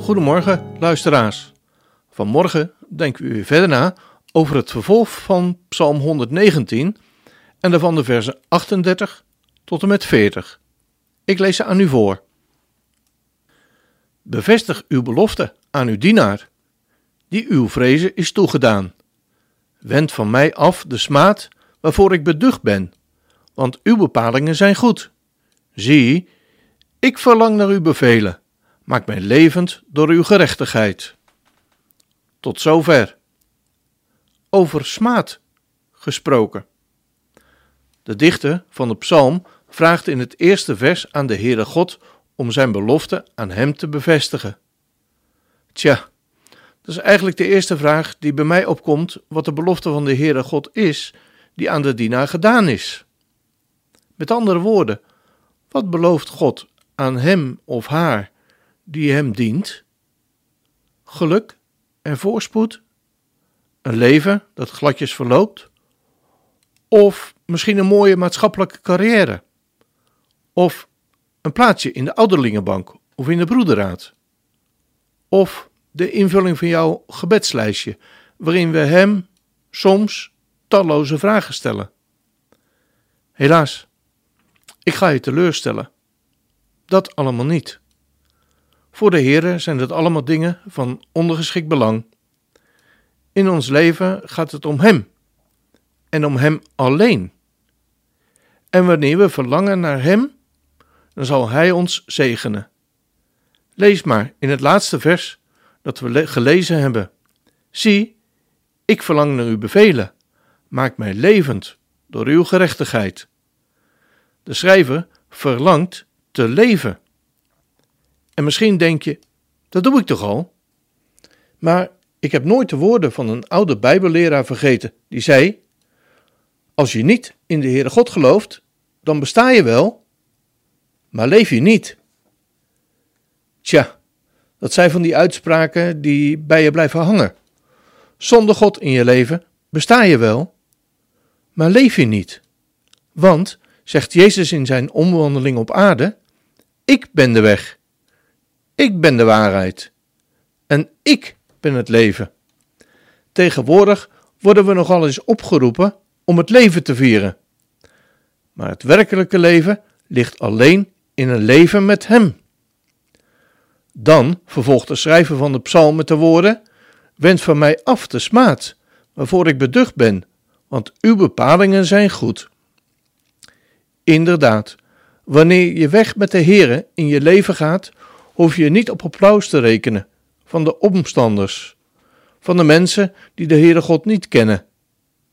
Goedemorgen, luisteraars. Vanmorgen denken we weer verder na over het vervolg van Psalm 119 en daarvan de versen 38 tot en met 40. Ik lees ze aan u voor. Bevestig uw belofte aan uw dienaar, die uw vrezen is toegedaan. Wend van mij af de smaad waarvoor ik beducht ben, want uw bepalingen zijn goed. Zie, ik verlang naar uw bevelen, maak mij levend door uw gerechtigheid. Tot zover. Over smaad gesproken. De dichter van de psalm vraagt in het eerste vers aan de Heere God om zijn belofte aan hem te bevestigen. Tja, dat is eigenlijk de eerste vraag die bij mij opkomt wat de belofte van de Heere God is die aan de dienaar gedaan is. Met andere woorden, wat belooft God aan hem of haar die hem dient? Geluk en voorspoed? Een leven dat gladjes verloopt? Of misschien een mooie maatschappelijke carrière? Of een plaatsje in de ouderlingenbank of in de broederraad? Of de invulling van jouw gebedslijstje, waarin we hem soms talloze vragen stellen? Helaas, ik ga je teleurstellen. Dat allemaal niet. Voor de Heere zijn dat allemaal dingen van ondergeschikt belang. In ons leven gaat het om Hem en om Hem alleen. En wanneer we verlangen naar Hem, dan zal Hij ons zegenen. Lees maar in het laatste vers dat we gelezen hebben. Zie, ik verlang naar uw bevelen. Maak mij levend door uw gerechtigheid. De schrijver verlangt te leven. En misschien denk je, dat doe ik toch al? Maar ik heb nooit de woorden van een oude Bijbelleraar vergeten, die zei: Als je niet in de Heere God gelooft, dan besta je wel, maar leef je niet. Tja, dat zijn van die uitspraken die bij je blijven hangen. Zonder God in je leven besta je wel, maar leef je niet. Want, zegt Jezus in zijn omwandeling op aarde, ik ben de weg, ik ben de waarheid en ik ben het leven. Tegenwoordig worden we nogal eens opgeroepen om het leven te vieren. Maar het werkelijke leven ligt alleen in een leven met Hem. Dan vervolgt de schrijver van de psalm met de woorden: Wend van mij af de smaad, waarvoor ik beducht ben, want uw bepalingen zijn goed. Inderdaad, wanneer je weg met de Heere in je leven gaat, hoef je niet op applaus te rekenen van de omstanders, van de mensen die de Heere God niet kennen,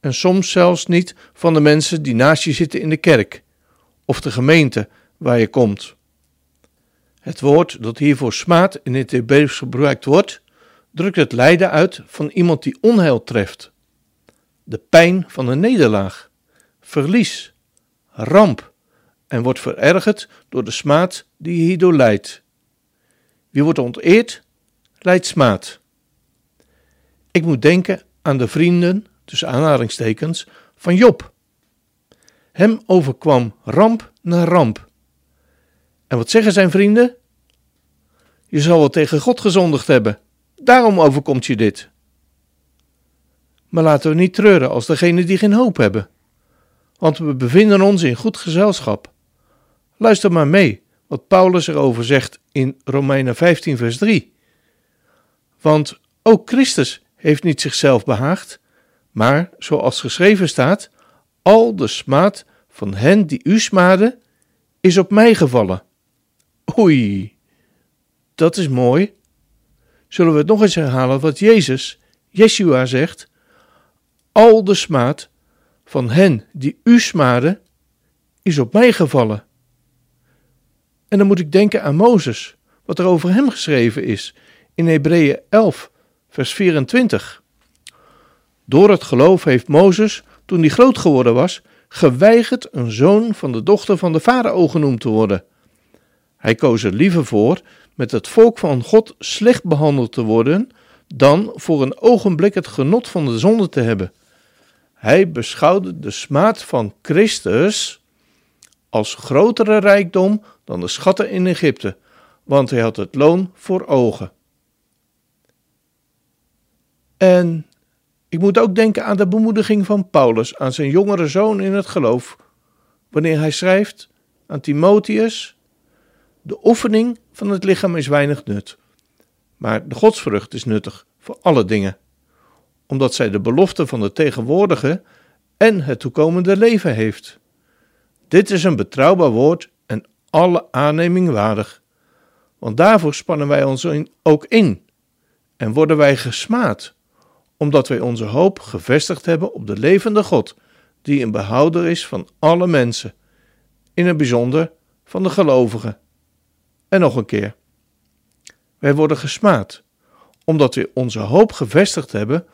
en soms zelfs niet van de mensen die naast je zitten in de kerk of de gemeente waar je komt. Het woord dat hiervoor smaad in het Hebreeuws gebruikt wordt, drukt het lijden uit van iemand die onheil treft. De pijn van een nederlaag, verlies, ramp en wordt verergerd door de smaad die hierdoor leidt. Wie wordt onteerd, leidt smaad. Ik moet denken aan de vrienden, tussen aanhalingstekens, van Job. Hem overkwam ramp na ramp. En wat zeggen zijn vrienden? Je zal wel tegen God gezondigd hebben, daarom overkomt je dit. Maar laten we niet treuren als degenen die geen hoop hebben, want we bevinden ons in goed gezelschap. Luister maar mee wat Paulus erover zegt in Romeinen 15, vers 3. Want ook Christus heeft niet zichzelf behaagd, maar, zoals geschreven staat, al de smaad van hen die u smaden, is op mij gevallen. Oei, dat is mooi. Zullen we het nog eens herhalen wat Jezus, Yeshua zegt? Al de smaad van hen die u smaden, is op mij gevallen. En dan moet ik denken aan Mozes, wat er over hem geschreven is in Hebreeën 11, vers 24. Door het geloof heeft Mozes, toen hij groot geworden was, geweigerd een zoon van de dochter van de farao genoemd te worden. Hij koos er liever voor met het volk van God slecht behandeld te worden, dan voor een ogenblik het genot van de zonde te hebben. Hij beschouwde de smaad van Christus als grotere rijkdom dan de schatten in Egypte, want hij had het loon voor ogen. En ik moet ook denken aan de bemoediging van Paulus aan zijn jongere zoon in het geloof, wanneer hij schrijft aan Timotheus: De oefening van het lichaam is weinig nut, maar de godsvrucht is nuttig voor alle dingen, omdat zij de belofte van de tegenwoordige en het toekomende leven heeft. Dit is een betrouwbaar woord en alle aanneming waardig, want daarvoor spannen wij ons ook in en worden wij gesmaad omdat wij onze hoop gevestigd hebben op de levende God, die een behouder is van alle mensen, in het bijzonder van de gelovigen. En nog een keer. Wij worden gesmaad, omdat we onze hoop gevestigd hebben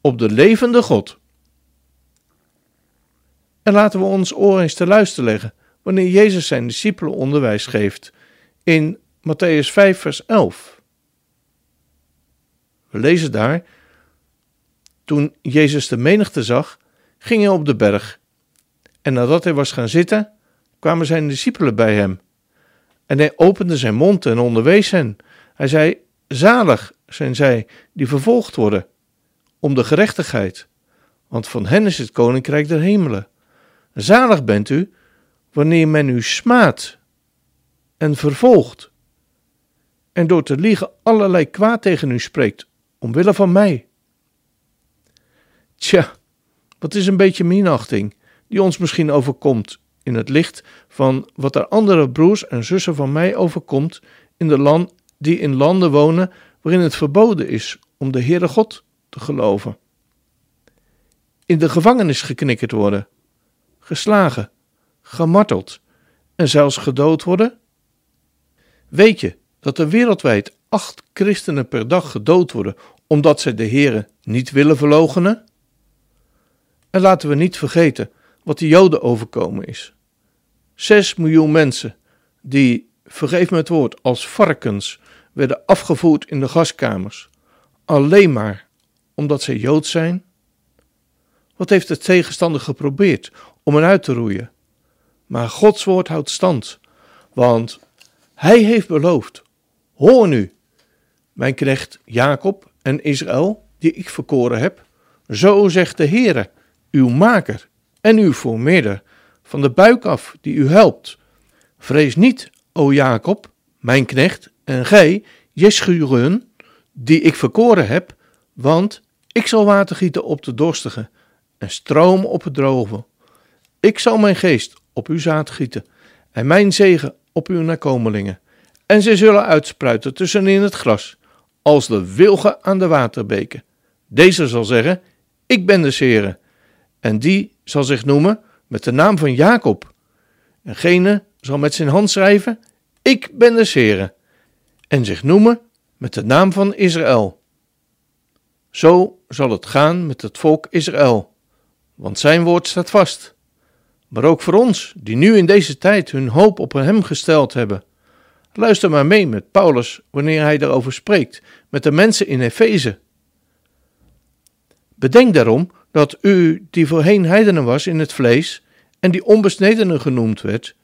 op de levende God. En laten we ons oor eens te luisteren leggen wanneer Jezus zijn discipelen onderwijs geeft in Matthäus 5, vers 11. We lezen daar toen Jezus de menigte zag, ging hij op de berg. En nadat hij was gaan zitten, kwamen zijn discipelen bij hem. En hij opende zijn mond en onderwees hen. Hij zei: Zalig zijn zij die vervolgd worden, om de gerechtigheid, want van hen is het koninkrijk der hemelen. Zalig bent u, wanneer men u smaadt en vervolgt, en door te liegen allerlei kwaad tegen u spreekt, omwille van mij. Tja, wat is een beetje minachting die ons misschien overkomt in het licht van wat er andere broers en zussen van mij overkomt in de land, die in landen wonen waarin het verboden is om de Heere God te geloven. In de gevangenis geknikkerd worden, geslagen, gemarteld en zelfs gedood worden? Weet je dat er wereldwijd acht christenen per dag gedood worden omdat zij de Heere niet willen verloochenen? En laten we niet vergeten wat de Joden overkomen is. Zes miljoen mensen die, vergeef me het woord, als varkens werden afgevoerd in de gaskamers, alleen maar omdat ze Jood zijn? Wat heeft de tegenstander geprobeerd om hen uit te roeien? Maar Gods woord houdt stand, want Hij heeft beloofd: Hoor nu, mijn knecht Jacob en Israël, die ik verkoren heb, zo zegt de Heere uw maker en uw voormidder, van de buik af die u helpt. Vrees niet, o Jacob, mijn knecht, en gij, Jeschuren, die ik verkoren heb, want ik zal water gieten op de dorstige en stromen op het droge. Ik zal mijn geest op uw zaad gieten en mijn zegen op uw nakomelingen. En zij zullen uitspruiten tussenin het gras, als de wilgen aan de waterbeken. Deze zal zeggen, ik ben de Sere, en die zal zich noemen met de naam van Jacob. En gene zal met zijn hand schrijven: Ik ben de Sere. En zich noemen met de naam van Israël. Zo zal het gaan met het volk Israël, want zijn woord staat vast. Maar ook voor ons, die nu in deze tijd hun hoop op hem gesteld hebben. Luister maar mee met Paulus wanneer hij daarover spreekt met de mensen in Efeze. Bedenk daarom dat u, die voorheen heidenen was in het vlees, en die onbesnedenen genoemd werd,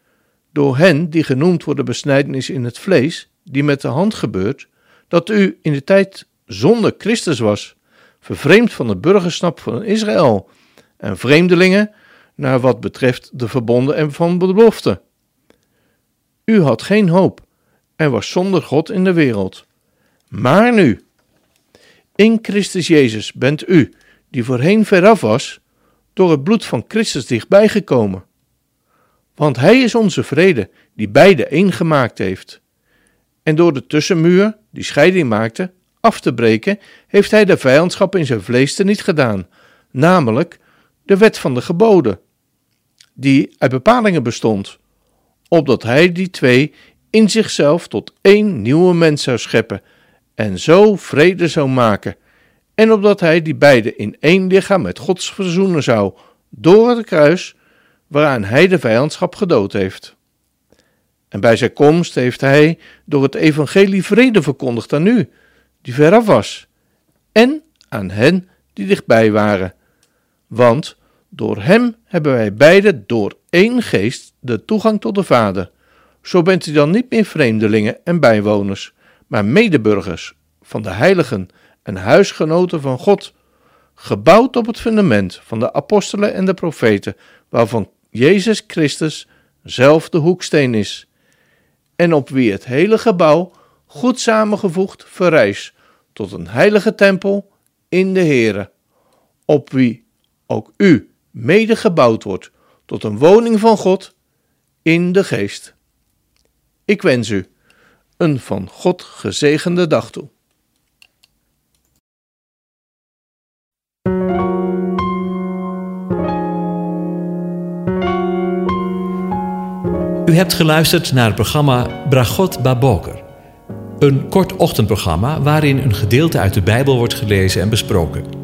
door hen die genoemd worden besnijdenis in het vlees, die met de hand gebeurt, dat u in de tijd zonder Christus was, vervreemd van de burgerschap van Israël, en vreemdelingen naar wat betreft de verbonden en van belofte. U had geen hoop en was zonder God in de wereld. Maar nu, in Christus Jezus bent u, die voorheen veraf was, door het bloed van Christus dichtbij gekomen. Want Hij is onze vrede, die beide één gemaakt heeft. En door de tussenmuur, die scheiding maakte, af te breken, heeft Hij de vijandschap in zijn vlees niet gedaan, namelijk de wet van de geboden, die uit bepalingen bestond, opdat Hij die twee in zichzelf tot één nieuwe mens zou scheppen en zo vrede zou maken, en opdat hij die beide in één lichaam met God verzoenen zou door het kruis waaraan hij de vijandschap gedood heeft. En bij zijn komst heeft hij door het evangelie vrede verkondigd aan u, die veraf was, en aan hen die dichtbij waren. Want door hem hebben wij beide door één geest de toegang tot de Vader. Zo bent u dan niet meer vreemdelingen en bijwoners, maar medeburgers van de heiligen en huisgenoten van God, gebouwd op het fundament van de apostelen en de profeten, waarvan Jezus Christus zelf de hoeksteen is, en op wie het hele gebouw, goed samengevoegd, verrijst tot een heilige tempel in de Heere, op wie ook u mede gebouwd wordt tot een woning van God in de geest. Ik wens u een van God gezegende dag toe. U hebt geluisterd naar het programma Bragot Baboker. Een kort ochtendprogramma waarin een gedeelte uit de Bijbel wordt gelezen en besproken.